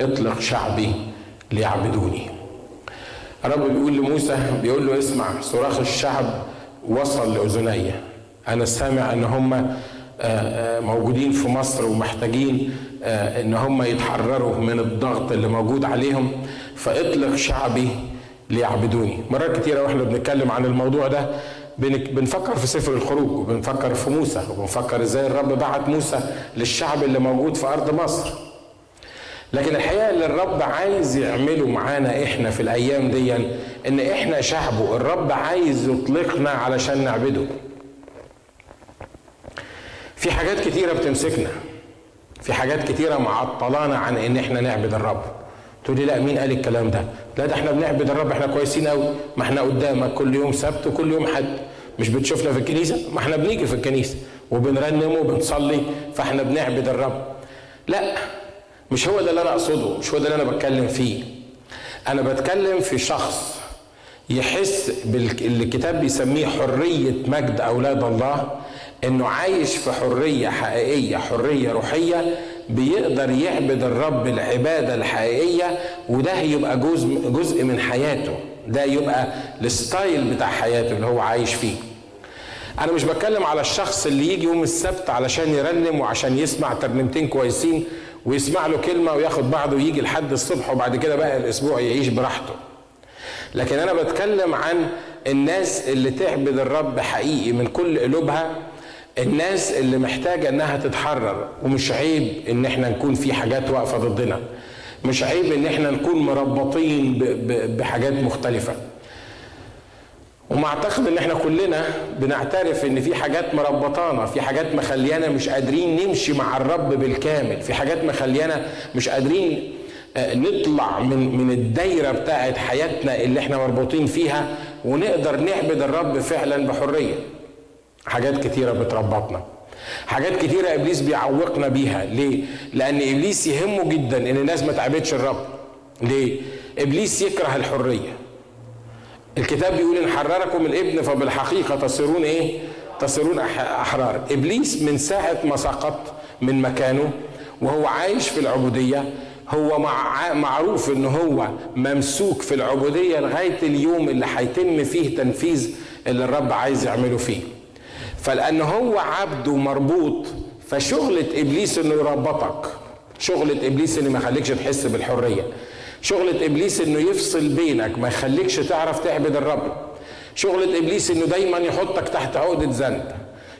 اطلق شعبي ليعبدوني. الرب بيقول لموسى بيقول له اسمع صراخ الشعب وصل لأذني. أنا سامع إن هم موجودين في مصر ومحتاجين إن هم يتحرروا من الضغط اللي موجود عليهم. فاطلق شعبي ليعبدوني. مرات كتيره وإحنا بنتكلم عن الموضوع ده بنفكر في سفر الخروج وبنفكر في موسى وبنفكر إزاي الرب بعت موسى للشعب اللي موجود في أرض مصر. لكن الحقيقة اللي الرب عايز يعمله معانا إحنا في الأيام دي إن إحنا شعبه الرب عايز يطلقنا علشان نعبده. في حاجات كتيرة بتمسكنا. في حاجات كتيرة معطلانا عن إن إحنا نعبد الرب. تقول لي لا مين قال الكلام ده؟ لا ده إحنا بنعبد الرب إحنا كويسين قوي ما إحنا قدامك كل يوم سبت وكل يوم حد. مش بتشوفنا في الكنيسة؟ ما إحنا بنيجي في الكنيسة. وبنرنم وبنصلي فإحنا بنعبد الرب. لا مش هو ده اللي أنا أقصده مش هو ده اللي أنا بتكلم فيه. أنا بتكلم في شخص يحس باللي الكتاب بيسميه حرية مجد أولاد الله إنه عايش في حرية حقيقية حرية روحية بيقدر يعبد الرب العباده الحقيقية وده يبقى جزء جزء من حياته. ده يبقى الستايل بتاع حياته اللي هو عايش فيه. أنا مش بتكلم على الشخص اللي يجي يوم السبت علشان يرنم وعشان يسمع ترنيمتين كويسين ويسمع له كلمة وياخد بعضه ويجي لحد الصبح وبعد كده بقى الأسبوع يعيش براحته. لكن أنا بتكلم عن الناس اللي تعبد الرب حقيقي من كل قلوبها الناس اللي محتاجة إنها تتحرر ومش عيب إن إحنا نكون في حاجات واقفة ضدنا. مش عيب إن إحنا نكون مربطين بحاجات مختلفة. وما أعتقد إن إحنا كلنا بنعترف إن في حاجات مربطانا في حاجات مخليانا مش قادرين نمشي مع الرب بالكامل في حاجات مخليانا مش قادرين نطلع من من الدايرة بتاعت حياتنا اللي إحنا مربوطين فيها ونقدر نعبد الرب فعلا بحرية. حاجات كتيرة بتربطنا. حاجات كتيرة إبليس بيعوقنا بيها. ليه؟ لأن إبليس يهمه جدا إن الناس ما تعبدش الرب. ليه؟ إبليس يكره الحرية. الكتاب بيقول إن حرركم الإبن فبالحقيقة تصيرون إيه؟ تصيرون أحرار. إبليس من ساعة ما سقط من مكانه وهو عايش في العبودية هو مع معروف إن هو ممسوك في العبودية لغاية اليوم اللي هيتم فيه تنفيذ اللي الرب عايز يعمله فيه. فلأن هو عبد ومربوط فشغلة إبليس إنه يربطك شغلة إبليس انه ما يخليكش تحس بالحرية. شغلة إبليس إنه يفصل بينك ما يخليكش تعرف تعبد الرب. شغلة إبليس إنه دايما يحطك تحت عقدة ذنب.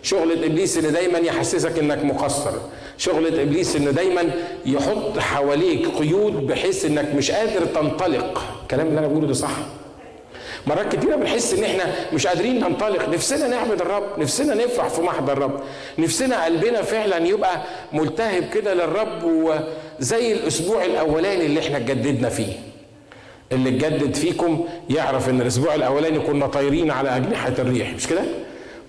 شغلة إبليس إنه دايما يحسسك إنك مقصر. شغلة إبليس إنه دايما يحط حواليك قيود بحيث إنك مش قادر تنطلق. الكلام اللي أنا بقوله ده صح؟ مرات كتيرة بنحس إن إحنا مش قادرين ننطلق. نفسنا نعبد الرب نفسنا نفرح في محضر الرب. نفسنا قلبنا فعلا يبقى ملتهب كده للرب وزي الأسبوع الأولاني اللي إحنا اتجددنا فيه. اللي اتجدد فيكم يعرف إن الأسبوع الأولاني كنا طايرين على أجنحة الريح مش كده؟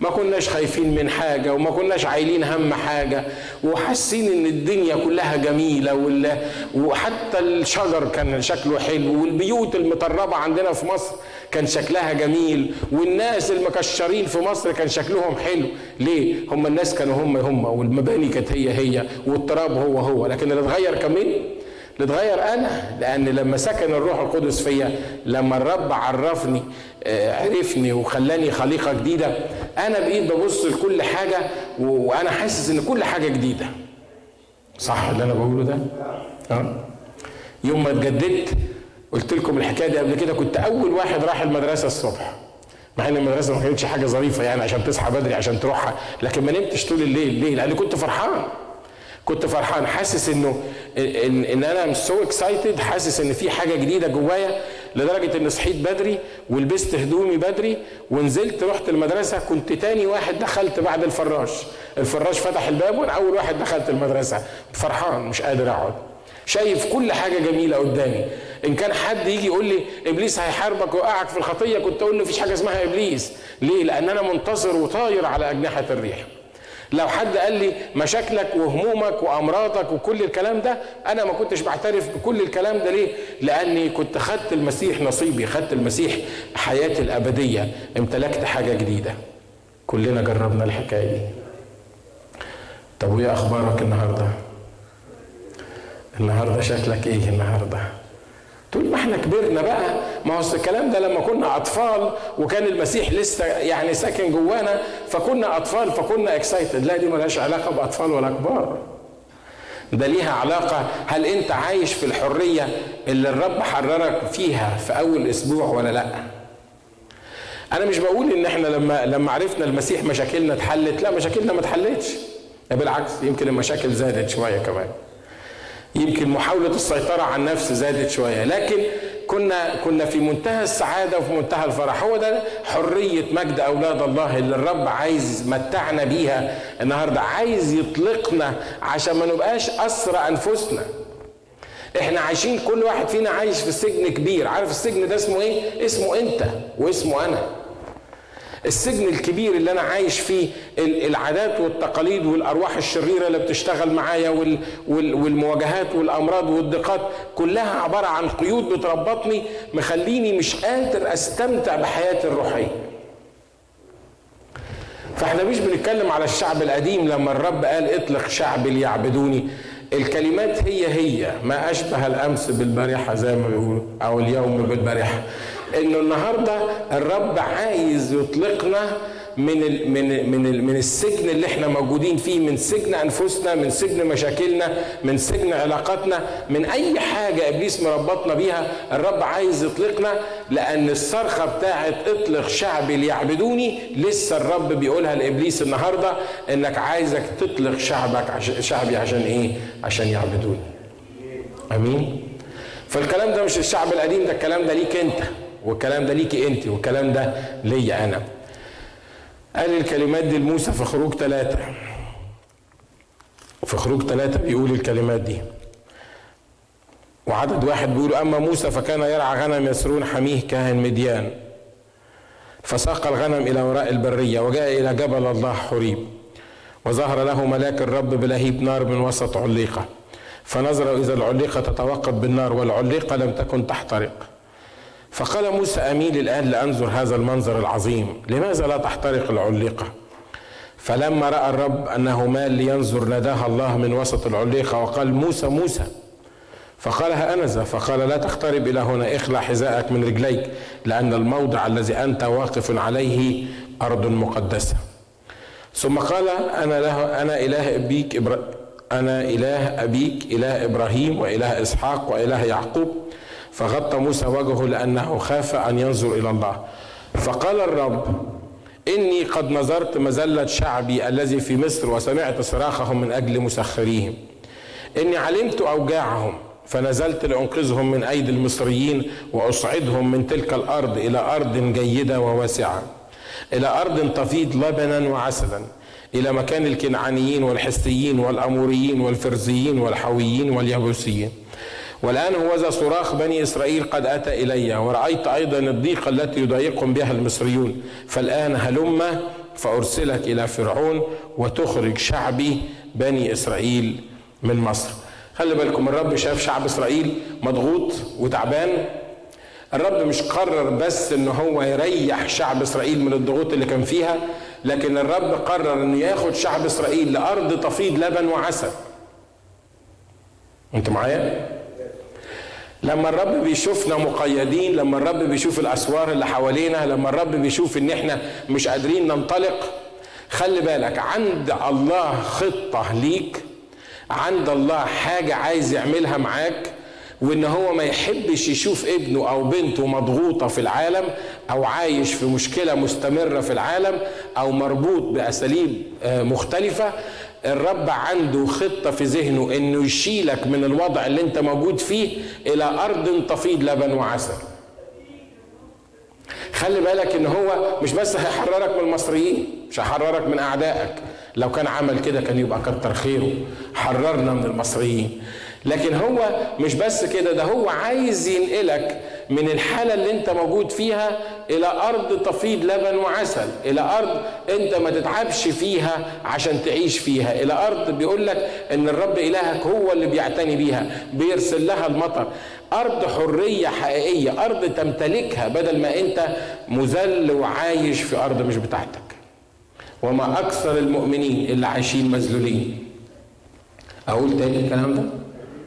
ما كناش خايفين من حاجة وما كناش عايلين هم حاجة وحاسين إن الدنيا كلها جميلة وحتى الشجر كان شكله حلو والبيوت المطربة عندنا في مصر كان شكلها جميل والناس المكشرين في مصر كان شكلهم حلو. ليه؟ هم الناس كانوا هم هم والمباني كانت هي هي والتراب هو هو. لكن اللي اتغير كان مين؟ اللي اتغير أنا. لأن لما سكن الروح القدس فيا لما الرب عرفني عرفني وخلاني خليقة جديدة أنا بقيت ببص لكل حاجة وأنا حاسس إن كل حاجة جديدة. صح اللي أنا بقوله ده؟ آه. يوم ما اتجددت قلت لكم الحكاية دي قبل كده كنت أول واحد راح المدرسة الصبح مع إن المدرسة ما كانتش حاجة ظريفة يعني عشان تصحى بدري عشان تروحها لكن ما نمتش طول الليل. ليه؟ لأن كنت فرحان. كنت فرحان. حاسس إنه إن, إن أنا so excited حاسس إن في حاجة جديدة جوايا لدرجة ان صحيت بدري ولبست هدومي بدري ونزلت رحت المدرسة. كنت تاني واحد دخلت بعد الفراش. الفراش فتح الباب وأنا أول واحد دخلت المدرسة. فرحان مش قادر أقعد. شايف كل حاجة جميلة قدامي. إن كان حد يجي يقول لي إبليس هيحاربك ويوقعك في الخطية. كنت أقول له مفيش حاجة اسمها إبليس. ليه؟ لأن أنا منتصر وطاير على أجنحة الريح. لو حد قال لي مشاكلك وهمومك وأمراضك وكل الكلام ده أنا ما كنتش بعترف بكل الكلام ده. ليه؟ لأني كنت خدت المسيح نصيبي خدت المسيح حياتي الأبدية. امتلكت حاجة جديدة. كلنا جربنا الحكاية دي. طب وإيه أخبارك النهارده؟ النهارده شكلك إيه النهارده تقول ما إحنا كبرنا بقى ما هو الكلام ده لما كنا أطفال وكان المسيح لسه يعني ساكن جوانا فكنا أطفال فكنا اكسايتد لا دي ملهاش علاقة بأطفال ولا كبار ده ليها علاقة هل أنت عايش في الحرية اللي الرب حررك فيها في أول أسبوع ولا لأ؟ أنا مش بقول إن إحنا لما لما عرفنا المسيح مشاكلنا اتحلت، لا مشاكلنا ما اتحلتش. بالعكس يمكن المشاكل زادت شوية كمان. يمكن محاولة السيطرة على النفس زادت شوية لكن كنا كنا في منتهى السعادة وفي منتهى الفرح. هو ده حرية مجد أولاد الله اللي الرب عايز يمتعنا بيها النهاردة عايز يطلقنا عشان ما نبقاش أسرى أنفسنا. إحنا عايشين كل واحد فينا عايش في سجن كبير. عارف السجن ده اسمه إيه؟ اسمه أنت واسمه أنا. السجن الكبير اللي أنا عايش فيه العادات والتقاليد والأرواح الشريرة اللي بتشتغل معايا والمواجهات والأمراض والضيقات كلها عبارة عن قيود بتربطني مخليني مش قادر أستمتع بحياتي الروحية. فإحنا مش بنتكلم على الشعب القديم لما الرب قال اطلق شعبي ليعبدوني. الكلمات هي هي ما أشبه الأمس بالبارحة زي ما بيقولوا أو اليوم بالبارحة. انه النهارده الرب عايز يطلقنا من ال من ال من ال من السجن اللي إحنا موجودين فيه من سجن انفسنا من سجن مشاكلنا من سجن علاقاتنا من اي حاجة إبليس مربطنا بيها الرب عايز يطلقنا لأن الصرخة بتاعت اطلق شعبي ليعبدوني لسه الرب بيقولها لإبليس النهارده إنك عايزك تطلق شعبك عشان شعبي عشان إيه؟ عشان يعبدوني. آمين؟ فالكلام ده مش الشعب القديم ده الكلام ده ليك أنت. والكلام ده ليكي انت والكلام ده ليا أنا. قال الكلمات دي لموسى في خروج ثلاثة في خروج ثلاثة بيقول الكلمات دي. وعدد واحد بيقول أما موسى فكان يرعى غنم يسرون حميه كاهن مديان. فساق الغنم إلى وراء البرية وجاء إلى جبل الله حريب. وظهر له ملاك الرب بلهيب نار من وسط عليقة. فنظر إذا العليقة تتوقد بالنار والعليقة لم تكن تحترق. فقال موسى أميل الآن لأنظر هذا المنظر العظيم لماذا لا تحترق العليقة؟ فلما رأى الرب أنه مال لينظر ناداها الله من وسط العليقة وقال موسى موسى. فقال أنذا فقال لا تقترب إلى هنا اخلع حذاءك من رجليك لأن الموضع الذي أنت واقف عليه أرض مقدسة. ثم قال أنا له أنا إله أبيك إبرا أنا إله أبيك إله إبراهيم وإله إسحاق وإله يعقوب. فغطى موسى وجهه لأنه خاف أن ينظر إلى الله. فقال الرب إني قد نظرت مزلة شعبي الذي في مصر وسمعت صراخهم من أجل مسخريهم. إني علمت أوجاعهم فنزلت لأنقذهم من أيدي المصريين وأصعدهم من تلك الأرض إلى أرض جيدة وواسعة إلى أرض تفيض لبنا وعسلا إلى مكان الكنعانيين والحسيين والأموريين والفرزيين والحويين واليبوسيين والآن هو ذا صراخ بني إسرائيل قد أتى إلي ورأيت أيضا الضيقة التي يضايقهم بها المصريون. فالآن هلم فأرسلك إلى فرعون وتخرج شعبي بني إسرائيل من مصر. خلي بالكم الرب شاف شعب إسرائيل مضغوط وتعبان. الرب مش قرر بس إن هو يريح شعب إسرائيل من الضغوط اللي كان فيها لكن الرب قرر إنه ياخد شعب إسرائيل لأرض تفيض لبن وعسل. أنت معايا؟ لما الرب بيشوفنا مقيدين لما الرب بيشوف الأسوار اللي حوالينا لما الرب بيشوف إن إحنا مش قادرين ننطلق خلي بالك عند الله خطة ليك عند الله حاجة عايز يعملها معاك وإن هو ما يحبش يشوف ابنه أو بنته مضغوطة في العالم أو عايش في مشكلة مستمرة في العالم أو مربوط بأساليب مختلفة الرب عنده خطة في ذهنه إنه يشيلك من الوضع اللي أنت موجود فيه إلى أرض تفيض لبن وعسل. خلي بالك إن هو مش بس هيحررك من المصريين مش هيحررك من أعدائك. لو كان عمل كده كان يبقى كتر خيره. حررنا من المصريين. لكن هو مش بس كده ده هو عايز ينقلك من الحالة اللي أنت موجود فيها إلى أرض تفيض لبن وعسل إلى أرض أنت ما تتعبش فيها عشان تعيش فيها إلى أرض بيقول لك إن الرب إلهك هو اللي بيعتني بيها بيرسل لها المطر. أرض حرية حقيقية أرض تمتلكها بدل ما أنت مذل وعايش في أرض مش بتاعتك. وما أكثر المؤمنين اللي عايشين مذلولين. أقول تاني الكلام ده؟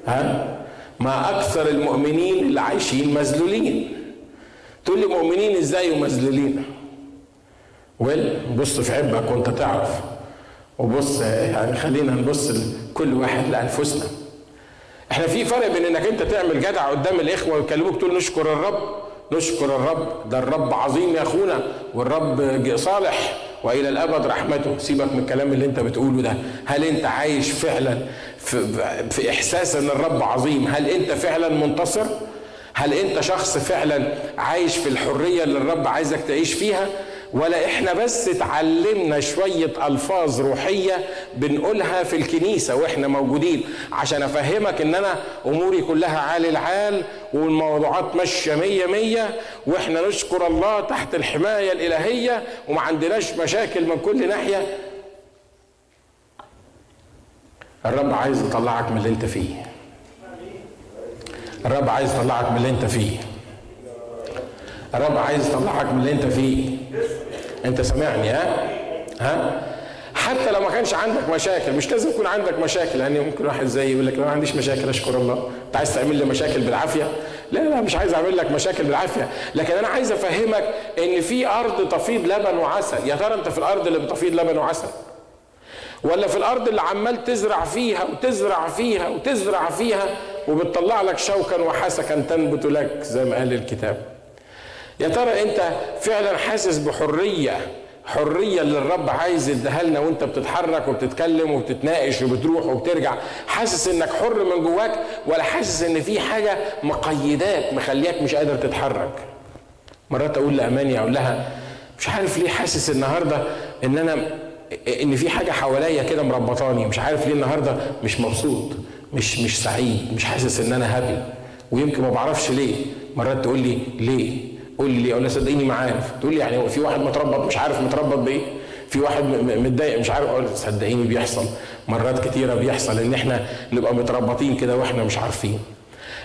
ها؟ ما أكثر المؤمنين اللي عايشين مذلولين. تقول لي مؤمنين إزاي ومذلولين ويل بص في عبك وأنت تعرف. وبص يعني خلينا نبص لكل واحد لأنفسنا. إحنا في فرق بين إنك أنت تعمل جدع قدام الإخوة ويكلموك تقول نشكر الرب نشكر الرب ده الرب عظيم يا أخونا والرب صالح. وإلى الأبد رحمته. سيبك من الكلام اللي أنت بتقوله ده. هل أنت عايش فعلا في, في إحساس إن الرب عظيم؟ هل أنت فعلا منتصر؟ هل انت شخص فعلا عايش في الحرية اللي الرب عايزك تعيش فيها؟ ولا إحنا بس اتعلمنا شوية ألفاظ روحية بنقولها في الكنيسة وإحنا موجودين عشان أفهمك إن أنا أموري كلها عال العال والموضوعات ماشية مية مية وإحنا نشكر الله تحت الحماية الإلهية وما عندناش مشاكل من كل ناحية. الرب عايز يطلعك من اللي انت فيه. الرب عايز يطلعك من اللي انت فيه. الرب عايز يطلعك من اللي انت فيه. انت سامعني ها؟ ها؟ حتى لو ما كانش عندك مشاكل مش لازم يكون عندك مشاكل يعني ممكن واحد زي يقول لك ما عنديش مشاكل أشكر الله. أنت عايز تعمل لي مشاكل بالعافية؟ لا لا مش عايز أعمل لك مشاكل بالعافية. لكن أنا عايز أفهمك إن في أرض تفيض لبن وعسل. يا ترى أنت في الأرض اللي بتفيض لبن وعسل؟ ولا في الأرض اللي عمال تزرع فيها وتزرع فيها وتزرع فيها وبتطلع لك شوكا وحسكا تنبت لك زي ما قال الكتاب. يا ترى أنت فعلا حاسس بحرية حرية اللي الرب عايز يديها لنا وأنت بتتحرك وبتتكلم وبتتناقش وبتروح وبترجع؟ حاسس إنك حر من جواك ولا حاسس إن في حاجة مقيدات مخلياك مش قادر تتحرك؟ مرات أقول لأماني أقول لها مش عارف ليه حاسس النهارده إن أنا إن في حاجة حواليا كده مربطاني مش عارف ليه النهارده مش مبسوط. مش مش سعيد مش حاسس إن أنا هابي. ويمكن ما بعرفش ليه. مرات تقول لي ليه؟ قول لي أقول صدقيني ما عارف. تقول لي يعني في واحد متربط مش عارف متربط بإيه. في واحد متضايق مش عارف. أقول صدقيني بيحصل. مرات كتيرة بيحصل إن إحنا نبقى متربطين كده وإحنا مش عارفين.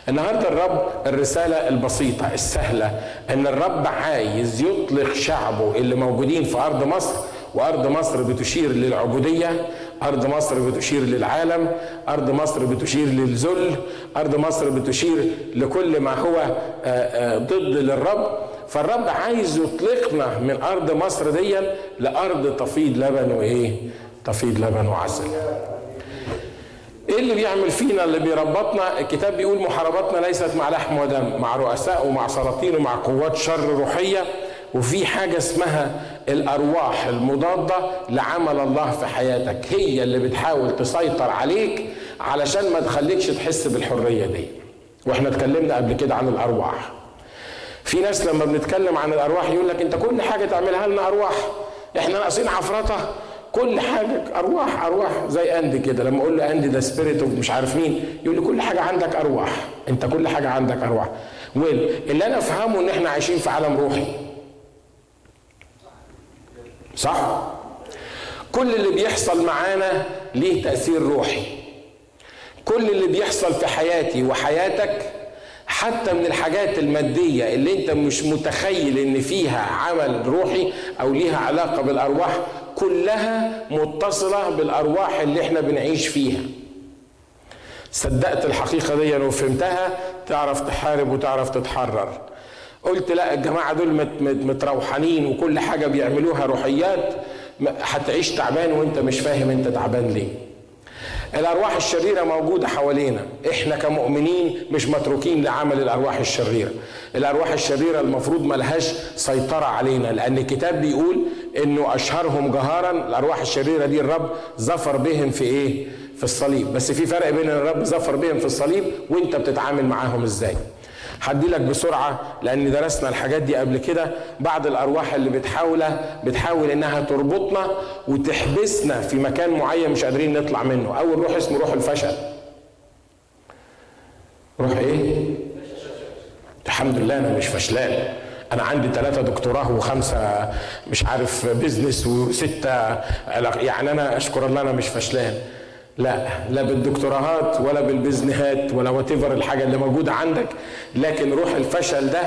النهارده الرب الرسالة البسيطة السهلة إن الرب عايز يطلق شعبه اللي موجودين في أرض مصر وأرض مصر بتشير للعبودية أرض مصر بتشير للعالم أرض مصر بتشير للذل أرض مصر بتشير لكل ما هو ضد للرب. فالرب عايز يطلقنا من أرض مصر دي لأرض تفيض لبن وإيه؟ تفيض لبن وعسل. إيه اللي بيعمل فينا اللي بيربطنا؟ الكتاب بيقول محارباتنا ليست مع لحم ودم مع رؤساء ومع سلاطين ومع قوات شر روحية. وفي حاجة اسمها الأرواح المضادة لعمل الله في حياتك. هي اللي بتحاول تسيطر عليك علشان ما تخليكش تحس بالحرية دي. وإحنا اتكلمنا قبل كده عن الأرواح. في ناس لما بنتكلم عن الأرواح يقول لك أنت كل حاجة تعملها لنا أرواح. إحنا ناقصين عفرطة. كل حاجة أرواح أرواح. زي أندي كده لما أقول له أندي ده spirit of مش عارف مين يقول لي كل حاجة عندك أرواح. أنت كل حاجة عندك أرواح. well اللي أنا أفهمه إن إحنا عايشين في عالم روحي. صح؟ كل اللي بيحصل معانا ليه تأثير روحي. كل اللي بيحصل في حياتي وحياتك حتى من الحاجات المادية اللي انت مش متخيل ان فيها عمل روحي أو ليها علاقة بالأرواح كلها متصلة بالأرواح اللي إحنا بنعيش فيها. صدقت الحقيقة دي وفهمتها تعرف تحارب وتعرف تتحرر. قلت لا الجماعة دول متروحانين وكل حاجة بيعملوها روحيات هتعيش تعبان وانت مش فاهم انت تعبان ليه. الأرواح الشريرة موجودة حوالينا. إحنا كمؤمنين مش متروكين لعمل الأرواح الشريرة. الأرواح الشريرة المفروض ملهاش سيطرة علينا لأن الكتاب بيقول إنه أشهرهم جهارا. الأرواح الشريرة دي الرب ظفر بهم في إيه؟ في الصليب. بس في فرق بين الرب ظفر بهم في الصليب وانت بتتعامل معاهم إزاي؟ هدي لك بسرعة لأن درسنا الحاجات دي قبل كده. بعض الأرواح اللي بتحاول بتحاول إنها تربطنا وتحبسنا في مكان معين مش قادرين نطلع منه. أول روح اسمه روح الفشل. روح إيه؟ الحمد لله أنا مش فشلان. أنا عندي ثلاثة دكتوراه وخمسة مش عارف بيزنس وستة يعني أنا أشكر الله أنا مش فشلان. لا لا بالدكتوراهات ولا بالبزنهات ولا وات الحاجة اللي موجودة عندك لكن روح الفشل ده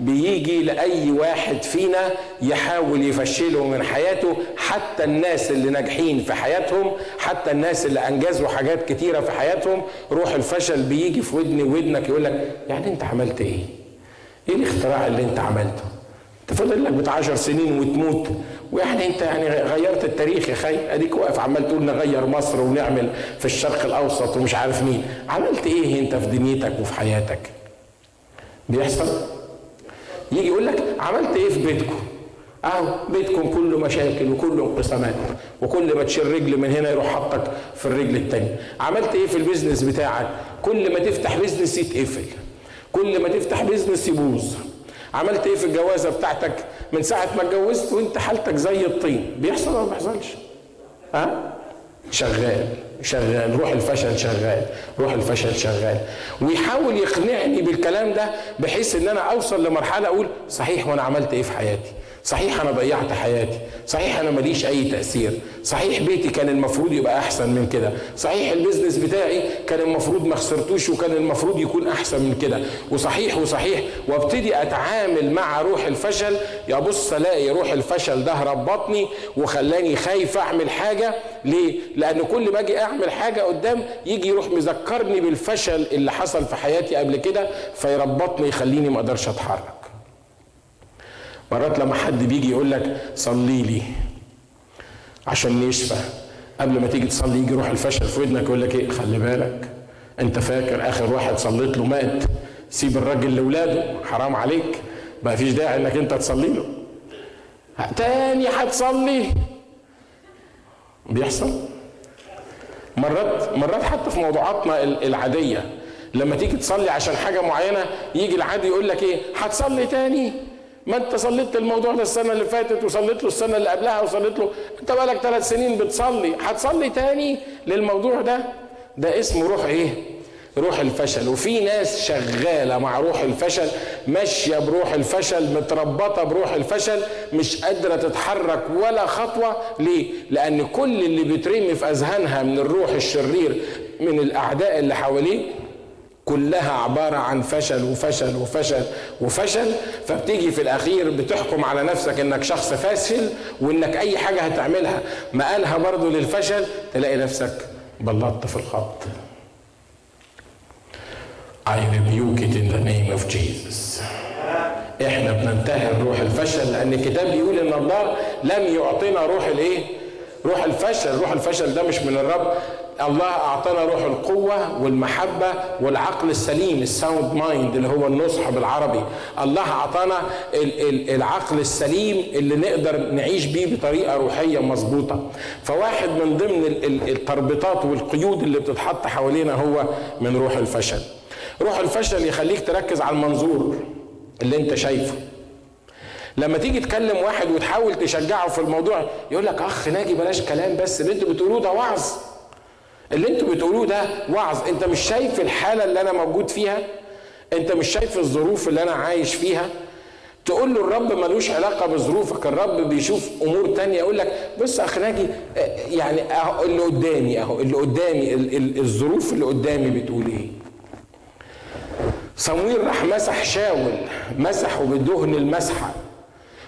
بيجي لأي واحد فينا يحاول يفشله من حياته حتى الناس اللي ناجحين في حياتهم حتى الناس اللي أنجزوا حاجات كتيرة في حياتهم روح الفشل بيجي في ودني ودنك يقول لك يعني أنت عملت إيه؟ إيه الاختراع اللي أنت عملته؟ تفضل لك بتاع 10 سنين وتموت ويعني انت يعني غيرت التاريخ يا خي. اديك واقف عمال تقول نغير مصر ونعمل في الشرق الأوسط ومش عارف مين. عملت إيه انت في دنيتك وفي حياتك؟ بيحصل؟ يجي يقول لك عملت إيه في بيتكم؟ اهو بيتكم كله مشاكل وكله انقسامات وكل ما تشيل رجل من هنا يروح حطك في الرجل التانية عملت إيه في ال business بتاعك؟ كل ما تفتح business يتقفل. كل ما تفتح business يبوظ. عملت إيه في الجوازة بتاعتك؟ من ساعة ما اتجوزت وانت حالتك زي الطين. بيحصل ولا ما بيحصلش؟ ها؟ شغال شغال. روح الفشل شغال روح الفشل شغال. ويحاول يقنعني بالكلام ده بحيث إن أنا أوصل لمرحلة أقول صحيح وأنا عملت إيه في حياتي. صحيح أنا ضيعت حياتي. صحيح أنا ماليش أي تأثير. صحيح بيتي كان المفروض يبقى أحسن من كده. صحيح البيزنس بتاعي كان المفروض ما خسرتوش وكان المفروض يكون أحسن من كده. وصحيح وصحيح وابتدي أتعامل مع روح الفشل. يبص ألاقي روح الفشل ده ربطني وخلاني خايف أعمل حاجة. ليه؟ لأن كل ما أجي أعمل حاجة قدام يجي يروح مذكرني بالفشل اللي حصل في حياتي قبل كده فيربطني يخليني ما أقدرش أتحرك. مرات لما حد بيجي يقول لك صلي لي عشان يشفى. قبل ما تيجي تصلي يجي روح الفشل في ودنك يقول لك إيه؟ خلي بالك. أنت فاكر آخر واحد صليت له مات؟ سيب الراجل لأولاده. حرام عليك. ما فيش داعي إنك أنت تصلي له. تاني هتصلي بيحصل. مرات مرات حتى في موضوعاتنا العادية. لما تيجي تصلي عشان حاجة معينة يجي العادي يقول لك إيه؟ هتصلي تاني. ما انت صليت الموضوع ده السنة اللي فاتت وصليت له السنة اللي قبلها وصليت له انت بقالك ثلاث سنين بتصلي هتصلي تاني للموضوع ده؟ ده اسمه روح إيه؟ روح الفشل. وفي ناس شغالة مع روح الفشل ماشية بروح الفشل متربطة بروح الفشل مش قادرة تتحرك ولا خطوة. ليه؟ لأن كل اللي بيترمي في أذهانها من الروح الشرير من الأعداء اللي حواليه كلها عبارة عن فشل وفشل وفشل وفشل فبتيجي في الأخير بتحكم على نفسك إنك شخص فاشل وإنك أي حاجة هتعملها. مقالها برضو للفشل تلاقي نفسك بلطت في الخط. I rebuke it in the name of Jesus. إحنا بننتهر روح الفشل لأن الكتاب بيقول إن الله لم يعطينا روح الإيه؟ روح الفشل. روح الفشل ده مش من الرب. الله أعطانا روح القوة والمحبة والعقل السليم ال sound mind اللي هو النصح بالعربي. الله أعطانا العقل السليم اللي نقدر نعيش بيه بطريقة روحية مظبوطة. فواحد من ضمن التربيطات والقيود اللي بتتحط حوالينا هو من روح الفشل. روح الفشل يخليك تركز على المنظور اللي انت شايفه. لما تيجي تكلم واحد وتحاول تشجعه في الموضوع يقول لك أخ ناجي بلاش كلام بس اللي أنتوا بتقولوه ده وعظ. اللي أنتوا بتقولوه ده وعظ. انت مش شايف الحالة اللي أنا موجود فيها؟ انت مش شايف الظروف اللي أنا عايش فيها؟ تقول له الرب ملوش علاقة بظروفك الرب بيشوف أمور تانية يقول لك بص أخ ناجي يعني اللي قدامي أهو اللي قدامي الظروف اللي قدامي بتقول إيه. صمويل راح مسح شاول مسحه بدهن المسحة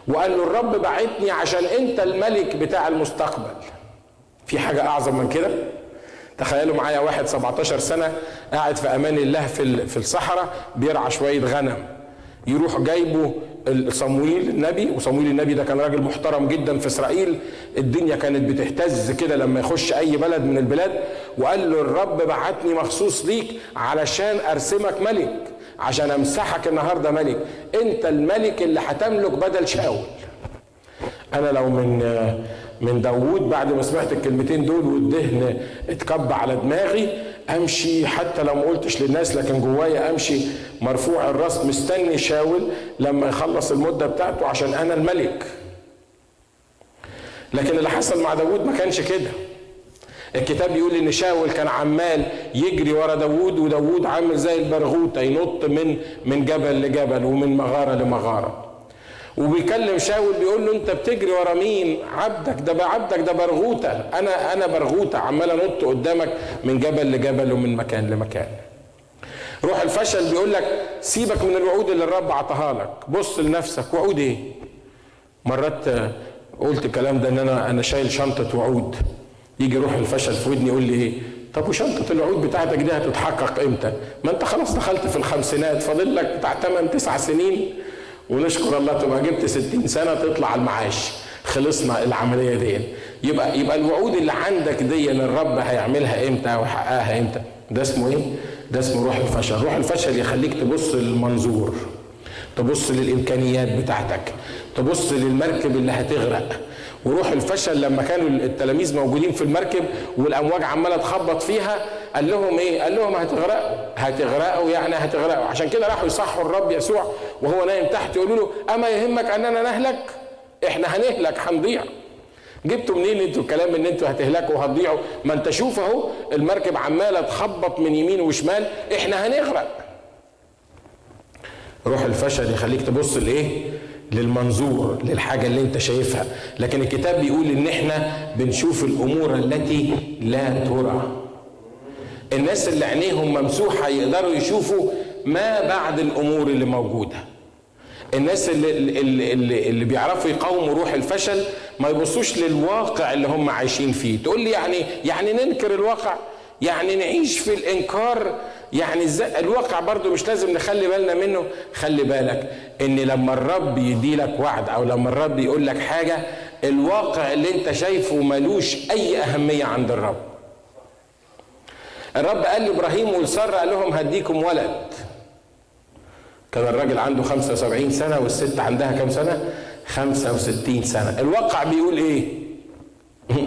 وقال له الرب بعتني عشان أنت الملك بتاع المستقبل. في حاجة أعظم من كده؟ تخيلوا معايا واحد 17 سنة قاعد في أمان الله في في الصحراء بيرعى شوية غنم. يروح جايبه صمويل النبي وصمويل النبي ده كان راجل محترم جدا في إسرائيل. الدنيا كانت بتهتز كده لما يخش أي بلد من البلاد وقال له الرب بعتني مخصوص ليك علشان أرسمك ملك عشان أمسحك النهارده ملك. أنت الملك اللي هتملك بدل شاول. أنا لو من من داوود بعد ما سمعت الكلمتين دول والدهن اتكب على دماغي أمشي حتى لو ما قلتش للناس لكن جوايا أمشي مرفوع الرأس مستني شاول لما يخلص المدة بتاعته عشان أنا الملك. لكن اللي حصل مع داوود ما كانش كده. الكتاب بيقول إن شاول كان عمال يجري ورا داوود وداوود عامل زي البرغوثه ينط من من جبل لجبل ومن مغارة لمغارة. وبيكلم شاول بيقول له انت بتجري ورا مين؟ عبدك ده عبدك ده برغوتة. أنا أنا برغوتة عمال أنط قدامك من جبل لجبل ومن مكان لمكان. روح الفشل بيقول لك سيبك من الوعود اللي الرب عطاها لك. بص لنفسك وعود إيه؟ مرات قلت الكلام ده إن أنا أنا شايل شنطة وعود. يجي روح الفشل في ودني يقول لي إيه؟ طب وشنطة الوعود بتاعتك دي هتتحقق إمتى؟ ما أنت خلاص دخلت في الخمسينات فاضل لك بتاع 8 9 سنين. ونشكر الله تبقى جبت 60 سنة تطلع المعاش خلصنا العملية دي يبقى يبقى الوعود اللي عندك دي الرب هيعملها إمتى ويحققها إمتى؟ ده اسمه إيه؟ ده اسمه روح الفشل، روح الفشل يخليك تبص للمنظور تبص للإمكانيات بتاعتك تبص للمركب اللي هتغرق وروح الفشل لما كانوا التلاميذ موجودين في المركب والأمواج عمالة تخبط فيها قال لهم إيه؟ قال لهم هتغرقوا هتغرقوا يعني هتغرقوا عشان كده راحوا يصحوا الرب يسوع وهو نايم تحت يقولوا له أما يهمك أننا نهلك؟ إحنا هنهلك هنضيع جبتوا منين إنتوا الكلام إن إنتوا هتهلكوا وهتضيعوا؟ ما أنت شوف أهو المركب عمالة تخبط من يمين وشمال إحنا هنغرق. روح الفشل يخليك تبص لإيه؟ للمنظور للحاجة اللي انت شايفها. لكن الكتاب بيقول إن إحنا بنشوف الأمور التي لا ترى. الناس اللي عينيهم ممسوحة يقدروا يشوفوا ما بعد الأمور اللي موجودة. الناس اللي, اللي, اللي, اللي بيعرفوا يقاوموا روح الفشل ما يبصوش للواقع اللي هم عايشين فيه. تقول لي يعني يعني ننكر الواقع؟ يعني نعيش في الإنكار. يعني إزاي؟ الواقع برضو مش لازم نخلي بالنا منه. خلي بالك إن لما الرب يدي لك وعد أو لما الرب يقول لك حاجة الواقع اللي أنت شايفه ملوش أي أهمية عند الرب. الرب قال لإبراهيم ولساره قال لهم هديكم ولد. كان الراجل عنده 75 سنة والست عندها كام سنة؟ 65 سنة. الواقع بيقول إيه؟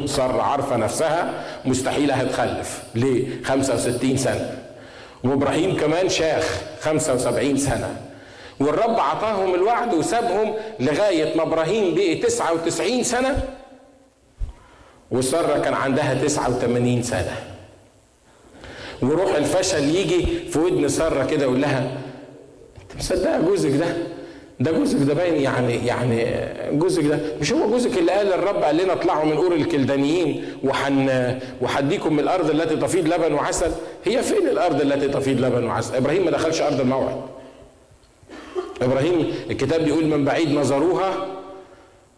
سارة عارفة نفسها مستحيل هتخلف ليه؟ 65 سنة. وإبراهيم كمان شاخ 75 سنة. والرب عطاهم الوعد وسابهم لغاية ما إبراهيم بقي 99 سنة. وسارة كان عندها 89 سنة. وروح الفشل يجي في ودن سارة كده يقول لها أنت مصدقة جوزك ده؟ ده جوزك ده باين يعني يعني جوزك ده. مش هو جوزك اللي قال الرب قال لنا اطلعوا من أور الكلدانيين وحن وحديكم من الأرض التي تفيض لبن وعسل. هي فين الأرض التي تفيض لبن وعسل؟ إبراهيم ما دخلش أرض الموعد. إبراهيم الكتاب بيقول من بعيد نظروها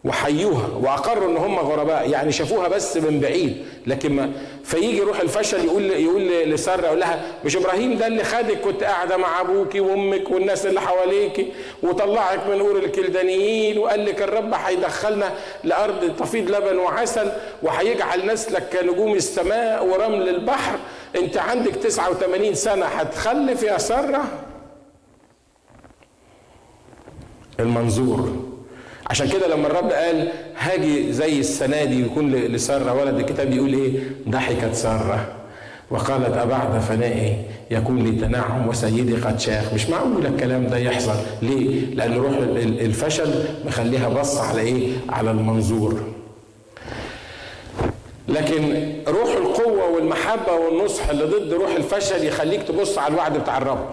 وحيوها وأقروا إن هم غرباء يعني شافوها بس من بعيد. لكن ما فيجي روح الفشل يقول يقول لسارة يقول لها مش إبراهيم ده اللي خدك كنت قاعدة مع أبوكي وأمك والناس اللي حواليكي وطلعك من أور الكلدانيين وقال لك الرب هيدخلنا لأرض تفيض لبن وعسل وهيجعل نسلك كنجوم السماء ورمل البحر. أنت عندك 89 سنة هتخلف يا سارة؟ المنظور عشان كده لما الرب قال هاجي زي السنة دي يكون لسارة ولد الكتاب يقول إيه؟ ضحكت سارة. وقالت أبعد فنائي يكون لي تنعم وسيدي قد شاخ. مش معقول الكلام ده يحصل. ليه؟ لأن روح الفشل مخليها بص على إيه؟ على المنظور. لكن روح القوة والمحبة والنصح اللي ضد روح الفشل يخليك تبص على الوعد بتاع الرب.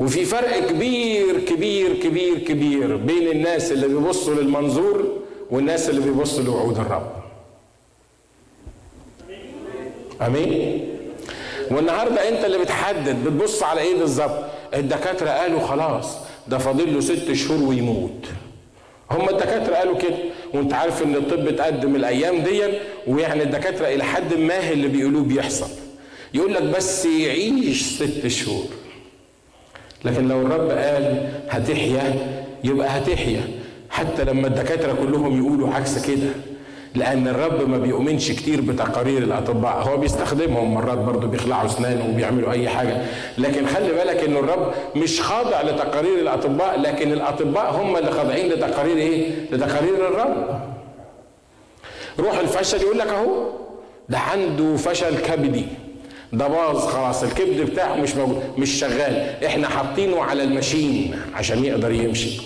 وفي فرق كبير كبير كبير كبير بين الناس اللي بيبصوا للمنظور والناس اللي بيبصوا لوعود الرب. آمين؟ والنهاردة أنت اللي بتحدد بتبص على إيه بالظبط؟ الدكاترة قالوا خلاص ده فاضل له ست شهور ويموت. هم الدكاترة قالوا كده وأنت عارف إن الطب اتقدم الأيام دي ويعني الدكاترة إلى حد ما اللي بيقولوه بيحصل. يقول لك بس يعيش ست شهور. لكن لو الرب قال هتحيا يبقى هتحيا. حتى لما الدكاترة كلهم يقولوا عكس كده. لأن الرب ما بيؤمنش كتير بتقارير الأطباء. هو بيستخدمهم مرات برضه بيخلعوا اسنانه وبيعملوا أي حاجة. لكن خلي بالك ان الرب مش خاضع لتقارير الأطباء لكن الأطباء هم اللي خاضعين لتقارير إيه؟ لتقارير الرب. روح الفشل يقول لك أهو ده عنده فشل كبدي. ده باظ خلاص الكبد بتاعه مش موجود مش شغال. إحنا حاطينه على الماشين عشان يقدر يمشي.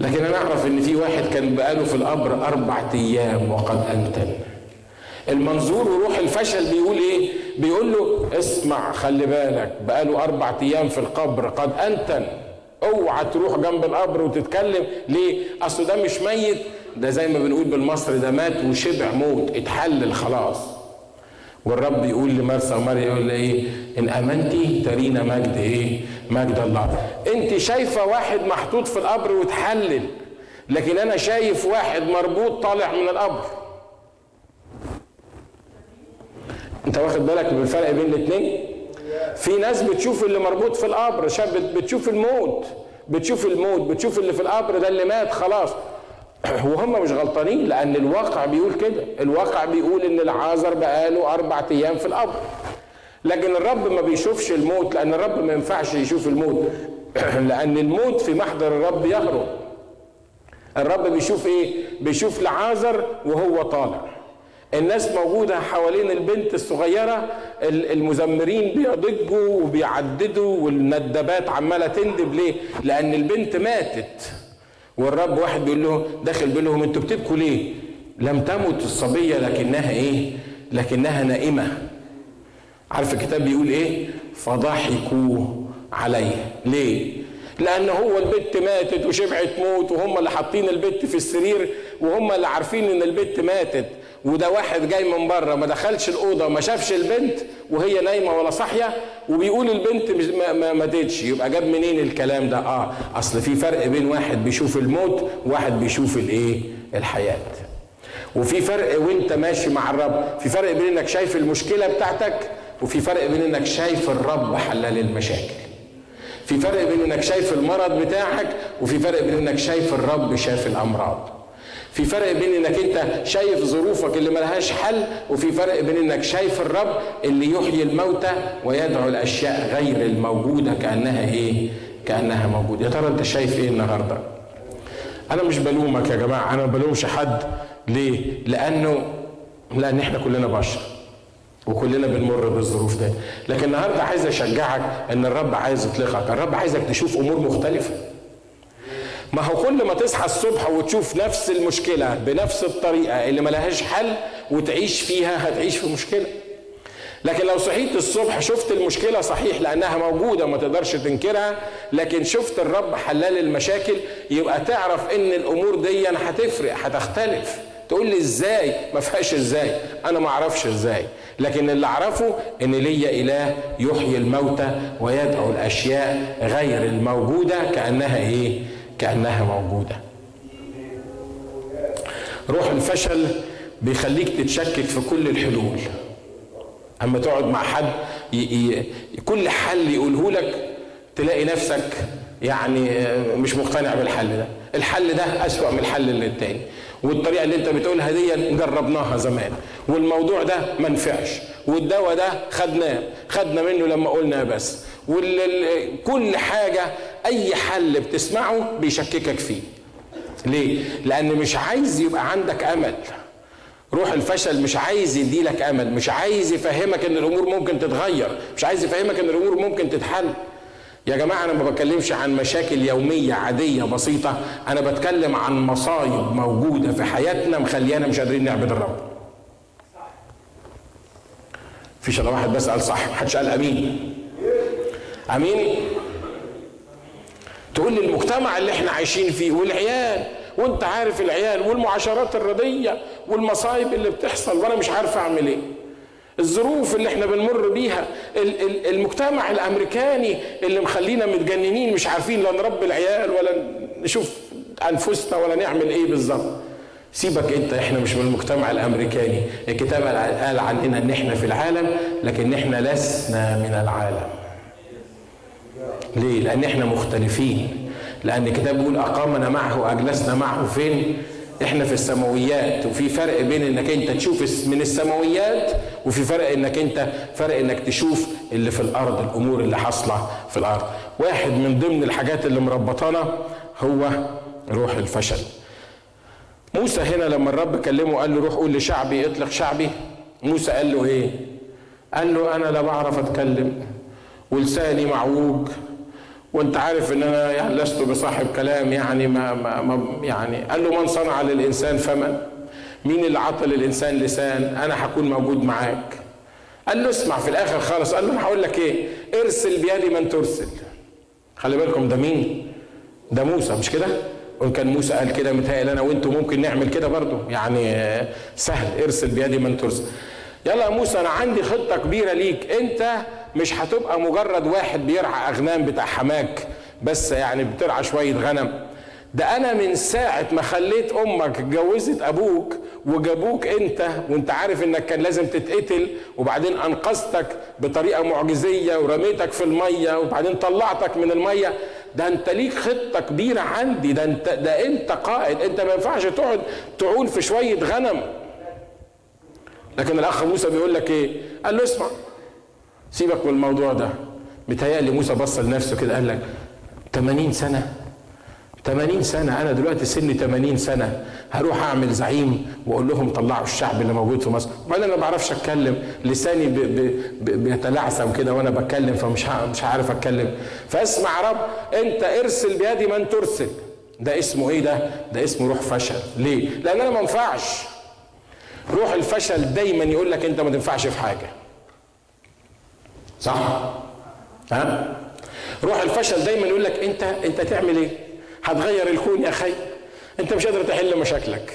لكن أنا أعرف إن في واحد كان بقاله في القبر أربع أيام وقد أنتن. المنظور وروح الفشل بيقول إيه؟ بيقول له اسمع خلي بالك بقاله أربع أيام في القبر قد أنتن. اوعى تروح جنب القبر وتتكلم. ليه؟ أصل ده مش ميت. ده زي ما بنقول بالمصري ده مات وشبع موت اتحلل خلاص. والرب يقول لمرسى ومريم يقول إيه؟ إن امنتي ترينا مجد إيه؟ مجد الله. أنت شايفة واحد محطوط في القبر وتحلل لكن أنا شايف واحد مربوط طالع من القبر. أنت واخد بالك من الفرق بين الاثنين في ناس بتشوف اللي مربوط في القبر بتشوف الموت بتشوف الموت بتشوف اللي في القبر ده اللي مات خلاص. وهم مش غلطانين لأن الواقع بيقول كده. الواقع بيقول إن العازر بقاله أربع أيام في القبر. لكن الرب ما بيشوفش الموت لأن الرب ما ينفعش يشوف الموت. لأن الموت في محضر الرب يهرب الرب بيشوف إيه؟ بيشوف لعازر وهو طالع. الناس موجودة حوالين البنت الصغيرة المزمرين بيضجوا وبيعددوا والندبات عمالة تندب. ليه؟ لأن البنت ماتت. والرب واحد بيقول له داخل بيقول لهم أنتوا بتبكوا ليه؟ لم تمت الصبية لكنها إيه؟ لكنها نائمة. عارف الكتاب بيقول إيه؟ فضحكوا عليه، ليه؟ لأن هو البت ماتت وشبعت موت وهم اللي حاطين البت في السرير وهم اللي عارفين إن البت ماتت وده واحد جاي من بره ما دخلش الأوضة ما شافش البنت وهي نايمة ولا صاحية وبيقول البنت ما ماتتش يبقى جاب منين الكلام ده؟ آه أصل في فرق بين واحد بيشوف الموت وواحد بيشوف الإيه؟ الحياة. وفي فرق وأنت ماشي مع الرب. في فرق بين إنك شايف المشكلة بتاعتك وفي فرق بين إنك شايف الرب حلال المشاكل. في فرق بين إنك شايف المرض بتاعك وفي فرق بين إنك شايف الرب شاف الأمراض. في فرق بين إنك أنت شايف ظروفك اللي ملهاش حل وفي فرق بين إنك شايف الرب اللي يحيي الموتى ويدعو الأشياء غير الموجودة كأنها إيه؟ كأنها موجودة. يا ترى أنت شايف إيه النهارده؟ أنا مش بلومك يا جماعة أنا ما بلومش حد. ليه؟ لأنه لأن إحنا كلنا بشر وكلنا بنمر بالظروف دي. لكن النهارده عايز أشجعك إن الرب عايز يطلقك الرب عايزك تشوف أمور مختلفة. ما هو كل ما تصحى الصبح وتشوف نفس المشكلة بنفس الطريقة اللي ملهاش حل وتعيش فيها هتعيش في مشكلة. لكن لو صحيت الصبح شفت المشكلة صحيح لأنها موجودة ما تقدرش تنكرها لكن شفت الرب حلال المشاكل يبقى تعرف إن الأمور دي هتفرق هتختلف. تقول لي إزاي؟ ما فيهاش إزاي. أنا ما أعرفش إزاي. لكن اللي أعرفه إن ليا إله يحيي الموتى ويدعو الأشياء غير الموجودة كأنها إيه؟ كأنها موجودة. روح الفشل بيخليك تتشكك في كل الحلول. أما تقعد مع حد ي... ي... كل حل يقوله لك تلاقي نفسك يعني مش مقتنع بالحل ده. الحل ده أسوأ من الحل اللي التاني. والطريقة اللي أنت بتقولها دي جربناها زمان. والموضوع ده ما نفعش. والدواء ده خدناه خدنا منه لما قلنا بس. وكل حاجة أي حل بتسمعه بيشككك فيه. ليه؟ لأن مش عايز يبقى عندك أمل. روح الفشل مش عايز يديلك أمل مش عايز يفهمك إن الأمور ممكن تتغير مش عايز يفهمك إن الأمور ممكن تتحل. يا جماعة أنا ما بتكلمش عن مشاكل يومية عادية بسيطة أنا بتكلم عن مصايب موجودة في حياتنا مخليانا مش قادرين نعبد الرب. فيش الا واحد بس قال صح محدش قال أمين. أمين؟ تقول لي المجتمع اللي إحنا عايشين فيه والعيال وانت عارف العيال والمعاشرات الرديه والمصايب اللي بتحصل وأنا مش عارف أعمل إيه. الظروف اللي إحنا بنمر بيها المجتمع الأمريكاني اللي مخلينا متجننين مش عارفين لا نربي العيال ولا نشوف أنفسنا ولا نعمل إيه بالظبط. سيبك أنت إحنا مش من المجتمع الأمريكاني. الكتاب قال عننا إن إحنا في العالم لكن إحنا لسنا من العالم. ليه؟ لأن إحنا مختلفين. لأن الكتاب بيقول أقامنا معه وأجلسنا معه فين؟ إحنا في السماويات. وفي فرق بين إنك أنت تشوف من السماويات وفي فرق إنك أنت فرق إنك تشوف اللي في الأرض الأمور اللي حاصلة في الأرض. واحد من ضمن الحاجات اللي مربطانا هو روح الفشل. موسى هنا لما الرب كلمه قال له روح قول لشعبي اطلق شعبي. موسى قال له إيه؟ قال له أنا لا بعرف أتكلم. ولساني معوج. وانت عارف ان أنا يعني لست بصاحب كلام يعني ما, ما, ما يعني قال له من صنع للإنسان فما مين اللي عطى للانسان لسان؟ أنا هكون موجود معاك. قال له اسمع في الآخر خالص قال له أنا هقول لك إيه؟ ارسل بيدي من ترسل. خلي بالكم ده مين؟ ده موسى مش كده؟ وإن كان موسى قال كده متهيألي أنا وأنتم ممكن نعمل كده برضه. يعني سهل ارسل بيدي من ترسل. يلا يا موسى أنا عندي خطة كبيرة ليك. أنت مش هتبقى مجرد واحد بيرعى أغنام بتاع حماك بس يعني بترعى شوية غنم. ده أنا من ساعة ما خليت أمك اتجوزت أبوك وجابوك أنت وأنت عارف إنك كان لازم تتقتل وبعدين أنقذتك بطريقة معجزية ورميتك في المية وبعدين طلعتك من المية. ده أنت ليك خطة كبيرة عندي. ده أنت ده أنت قائد. أنت ما ينفعش تقعد تعول في شوية غنم. لكن الأخ موسى بيقول لك إيه؟ قال له اسمع سيبك من الموضوع ده. متهيألي موسى بص لنفسه كده قال لك 80 سنة 80 سنة أنا دلوقتي سني 80 سنة هروح أعمل زعيم وأقول لهم طلعوا الشعب اللي موجود في مصر. وأنا ما بعرفش أتكلم لساني بيتلعثم كده وأنا بتكلم فمش مش عارف أتكلم. فاسمع رب أنت ارسل بيدي من ترسل. ده اسمه إيه ده؟ ده اسمه روح فشل. ليه؟ لأن أنا ما ينفعش. روح الفشل دايما يقول لك أنت ما تنفعش في حاجة. صح؟ ها؟ روح الفشل دايما يقول لك أنت أنت تعمل إيه؟ هتغير الكون يا أخي. أنت مش قادر تحل مشاكلك.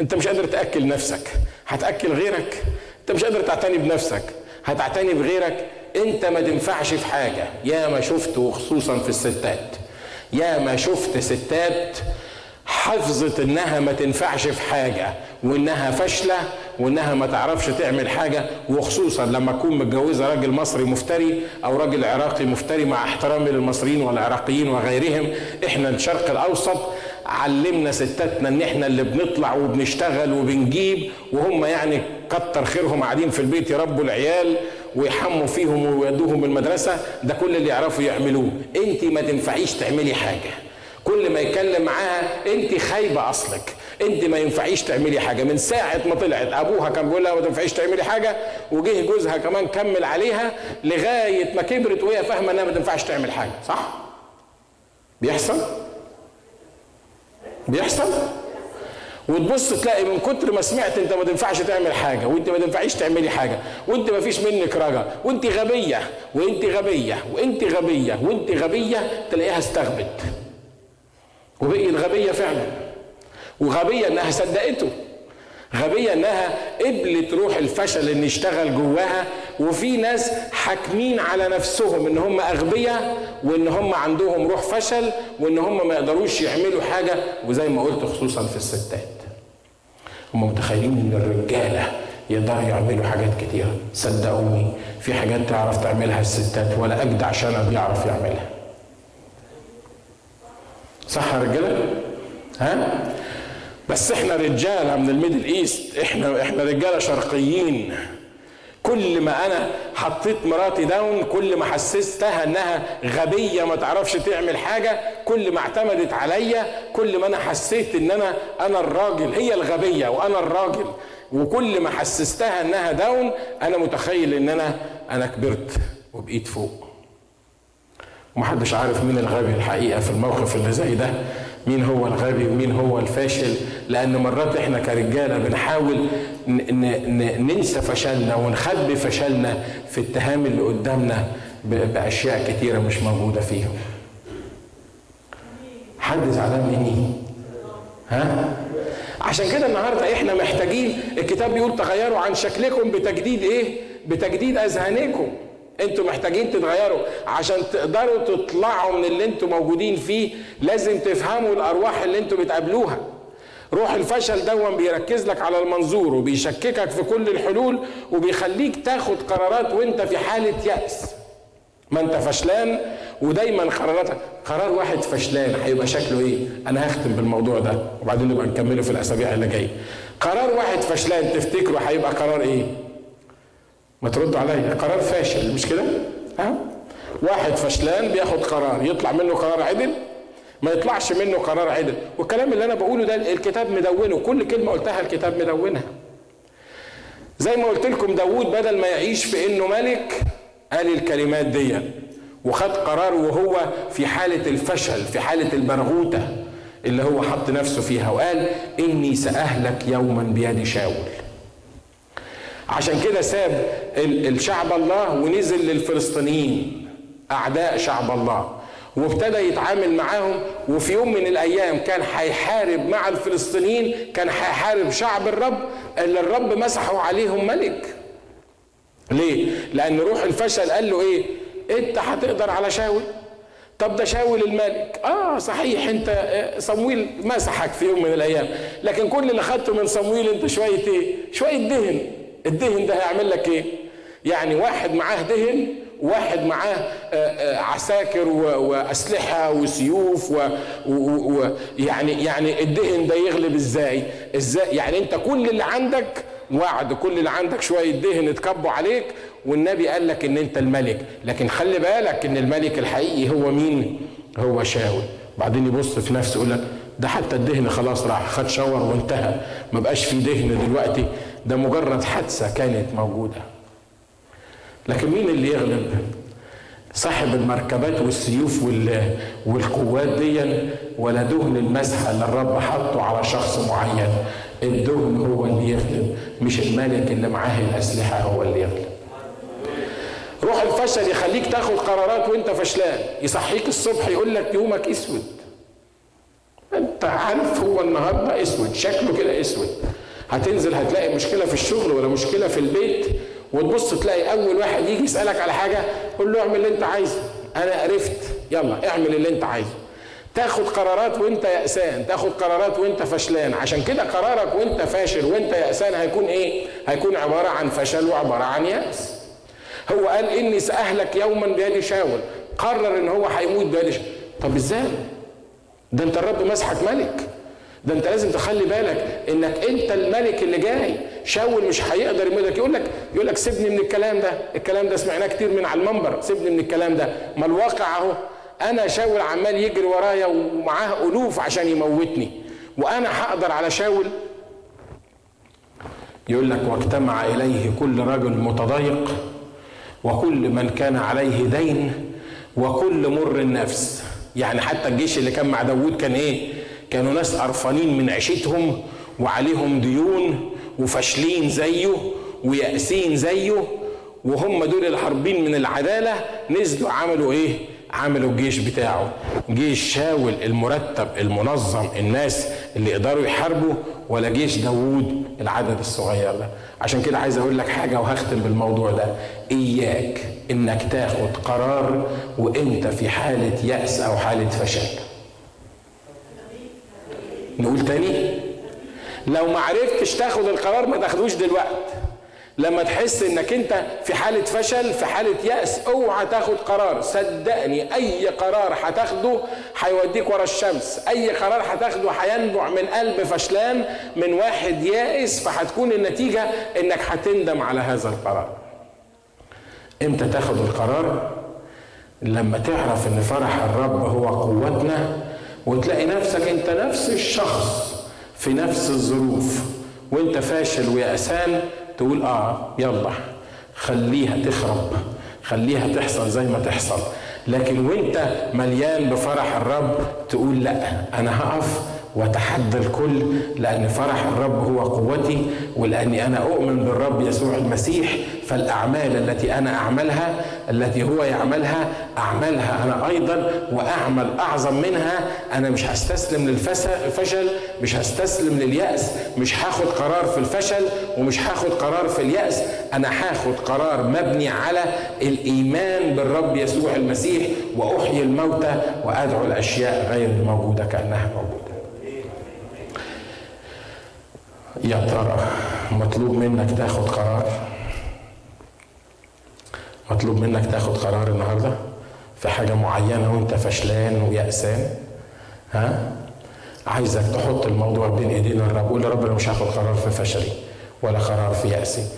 أنت مش قادر تأكل نفسك. هتأكل غيرك. أنت مش قادر تعتني بنفسك. هتعتني بغيرك. أنت ما تنفعش في حاجة. يا ما شفت وخصوصا في الستات. يا ما شفت ستات حفظت إنها ما تنفعش في حاجة وإنها فاشلة وإنها ما تعرفش تعمل حاجة وخصوصا لما تكون متجوزة راجل مصري مفتري أو راجل عراقي مفتري مع احترامي للمصريين والعراقيين وغيرهم إحنا الشرق الأوسط علمنا ستاتنا إن إحنا اللي بنطلع وبنشتغل وبنجيب وهم يعني كتر خيرهم قاعدين في البيت يربوا العيال ويحموا فيهم ويودوهم المدرسة ده كل اللي يعرفوا يعملوه. انت ما تنفعيش تعملي حاجة. كل ما يتكلم معاها انت خايبة أصلك. انت ما ينفعيش تعملي حاجة. من ساعة ما طلعت أبوها كان بيقول لها ما تنفعيش تعملي حاجة وجه جوزها كمان كمل عليها لغاية ما كبرت وهي فاهمة إنها ما تنفعش تعمل حاجة. صح؟ بيحصل؟ بيحصل؟ وتبص تلاقي من كتر ما سمعت انت ما تنفعش تعمل حاجة وانت ما تنفعيش تعملي حاجة وانت ما فيش منك رجا وانت غبية وانت غبية وانت غبية وانت غبية تلاقيها استغبت. وبقي الغبية فعلا. وغبية إنها صدقته. غبية إنها قبلت روح الفشل ان يشتغل جواها وفي ناس حاكمين على نفسهم إن هم أغبياء وإن هم عندهم روح فشل وإن هم ما يقدروش يعملوا حاجة. وزي ما قلت خصوصا في الستات. هم متخيلين إن الرجالة يقدروا يعملوا حاجات كتيرة. صدقوني في حاجات تعرف تعملها الستات ولا أجدع شنب يعرف يعملها. صح يا رجالة؟ ها؟ بس إحنا رجاله من ال Middle East إحنا إحنا رجالة شرقيين كل ما أنا حطيت مراتي down كل ما حسستها إنها غبية ما تعرفش تعمل حاجة كل ما اعتمدت عليا كل ما أنا حسيت إن أنا أنا الراجل هي الغبية وأنا الراجل وكل ما حسستها إنها down أنا متخيل إن أنا أنا كبرت وبقيت فوق ومحدش عارف مين الغبي الحقيقة في الموقف اللي زي ده. مين هو الغبي ومين هو الفاشل. لأن مرات إحنا كرجالة بنحاول ننسى فشلنا ونخبي فشلنا في اتهام اللي قدامنا بأشياء كتيرة مش موجودة فيهم. حد زعلان مني؟ ها؟ عشان كده النهارده إحنا محتاجين الكتاب بيقول تغيروا عن شكلكم بتجديد إيه؟ بتجديد أذهانكم. أنتوا محتاجين تتغيروا. عشان تقدروا تطلعوا من اللي أنتوا موجودين فيه لازم تفهموا الأرواح اللي أنتوا بتقابلوها. روح الفشل دون بيركز لك على المنظور وبيشككك في كل الحلول وبيخليك تاخد قرارات وانت في حالة يأس. ما انت فشلان ودايما قراراتك. قرار واحد فشلان هيبقى شكله إيه؟ أنا هختم بالموضوع ده وبعدين نبقى نكمله في الأسابيع اللي جاية. قرار واحد فشلان تفتكره هيبقى قرار إيه؟ ما ترد عليا. قرار فاشل. مش كده؟ ها؟ واحد فشلان بياخد قرار يطلع منه قرار عدل ما يطلعش منه قرار عدل. والكلام اللي أنا بقوله ده الكتاب مدونه. كل كلمة قلتها الكتاب مدونها. زي ما قلت لكم داوود بدل ما يعيش في إنه ملك قال الكلمات دي. وخد قرار وهو في حالة الفشل في حالة البرغوتة اللي هو حط نفسه فيها. وقال إني سأهلك يوما بيد شاول. عشان كده ساب الشعب الله ونزل للفلسطينيين أعداء شعب الله. وابتدى يتعامل معاهم وفي يوم من الأيام كان هيحارب مع الفلسطينيين كان هيحارب شعب الرب اللي الرب مسحوا عليهم ملك. ليه؟ لأن روح الفشل قال له إيه؟ أنت هتقدر على شاول؟ طب ده شاول الملك. آه صحيح أنت آه، صمويل مسحك في يوم من الأيام. لكن كل اللي خدته من صمويل أنت شوية إيه؟ شوية دهن. الدهن ده هيعمل لك إيه؟ يعني واحد معاه دهن واحد معاه آه، آه، عساكر وأسلحة وسيوف ويعني يعني الدهن ده يغلب إزاي؟ إزاي؟ يعني أنت كل اللي عندك وعد كل اللي عندك شوية دهن اتكبوا عليك والنبي قال لك إن أنت الملك. لكن خلي بالك إن الملك الحقيقي هو مين؟ هو شاول. بعدين يبص في نفسه يقول لك ده حتى الدهن خلاص راح خد شاور وانتهى. ما بقاش فيه دهن دلوقتي. ده مجرد حادثة كانت موجودة. لكن مين اللي يغلب؟ صاحب المركبات والسيوف والقوات دي ولا دهن المسحه اللي الرب حطه على شخص معين؟ الدهن هو اللي يغلب مش الملك اللي معاه الأسلحة هو اللي يغلب. روح الفشل يخليك تاخد قرارات وانت فشلان. يصحيك الصبح يقول لك يومك أسود. انت عارف هو النهارده أسود شكله كده أسود. هتنزل هتلاقي مشكلة في الشغل ولا مشكلة في البيت وتبص تلاقي أول واحد يجي يسألك على حاجة قول له اعمل اللي انت عايزه. أنا عرفت يلا اعمل اللي انت عايزه. تاخد قرارات وانت يأسان تاخد قرارات وانت فشلان. عشان كده قرارك وانت فاشل وانت يأسان هيكون إيه؟ هيكون عبارة عن فشل وعبارة عن يأس. هو قال إني سأهلك يوما بيد شاول. قرر إن هو هيموت بيد شاول. طب إزاي؟ ده أنت الرب مسحك ملك. ده انت لازم تخلي بالك انك انت الملك اللي جاي. شاول مش هيقدر يقول لك يقول لك سيبني من الكلام ده. الكلام ده سمعناه كتير من على المنبر. سيبني من الكلام ده. ما الواقع اهو. أنا شاول عمال يجري ورايا ومعاه الوف عشان يموتني. وأنا هقدر على شاول؟ يقول لك واجتمع إليه كل رجل متضايق وكل من كان عليه دين وكل مر النفس. يعني حتى الجيش اللي كان مع داوود كان إيه؟ كانوا ناس قرفانين من عيشتهم وعليهم ديون وفاشلين زيه ويأسين زيه وهم دول الحربين من العدالة نزلوا عملوا إيه؟ عملوا الجيش بتاعه. جيش شاول المرتب المنظم الناس اللي يقدروا يحاربوا ولا جيش داوود العدد الصغير ده. عشان كده عايز أقول لك حاجة وهختم بالموضوع ده. إياك إنك تاخد قرار وإنت في حالة يأس أو حالة فشل. نقول تاني. لو ما عرفتش تاخد القرار ما تاخدوش دلوقتي. لما تحس إنك أنت في حالة فشل في حالة يأس أوعى تاخد قرار. صدقني أي قرار هتاخده هيوديك ورا الشمس. أي قرار هتاخده هينبع من قلب فشلان من واحد يائس فهتكون النتيجة إنك هتندم على هذا القرار. إمتى تاخد القرار؟ لما تعرف إن فرح الرب هو قوتنا وتلاقي نفسك انت نفس الشخص في نفس الظروف وانت فاشل ويأسان تقول آه يلا خليها تخرب خليها تحصل زي ما تحصل. لكن وانت مليان بفرح الرب تقول لا أنا هقف واتحدى الكل لأن فرح الرب هو قوتي ولأني أنا أؤمن بالرب يسوع المسيح فالأعمال التي أنا أعملها التي هو يعملها اعملها أنا أيضا وأعمل أعظم منها أنا مش هستسلم للفشل مش هستسلم لليأس مش هاخد قرار في الفشل ومش هاخد قرار في اليأس أنا هاخد قرار مبني على الإيمان بالرب يسوع المسيح وأحيي الموتى وأدعو الأشياء غير الموجوده كأنها موجودة. يا ترى مطلوب منك تاخد قرار؟ مطلوب منك تاخد قرار النهارده في حاجة معينة وانت فشلان ويأسان؟ ها؟ عايزك تحط الموضوع بين ايدين الرب قول يا رب أنا مش هاخد قرار في فشلي ولا قرار في يأسي.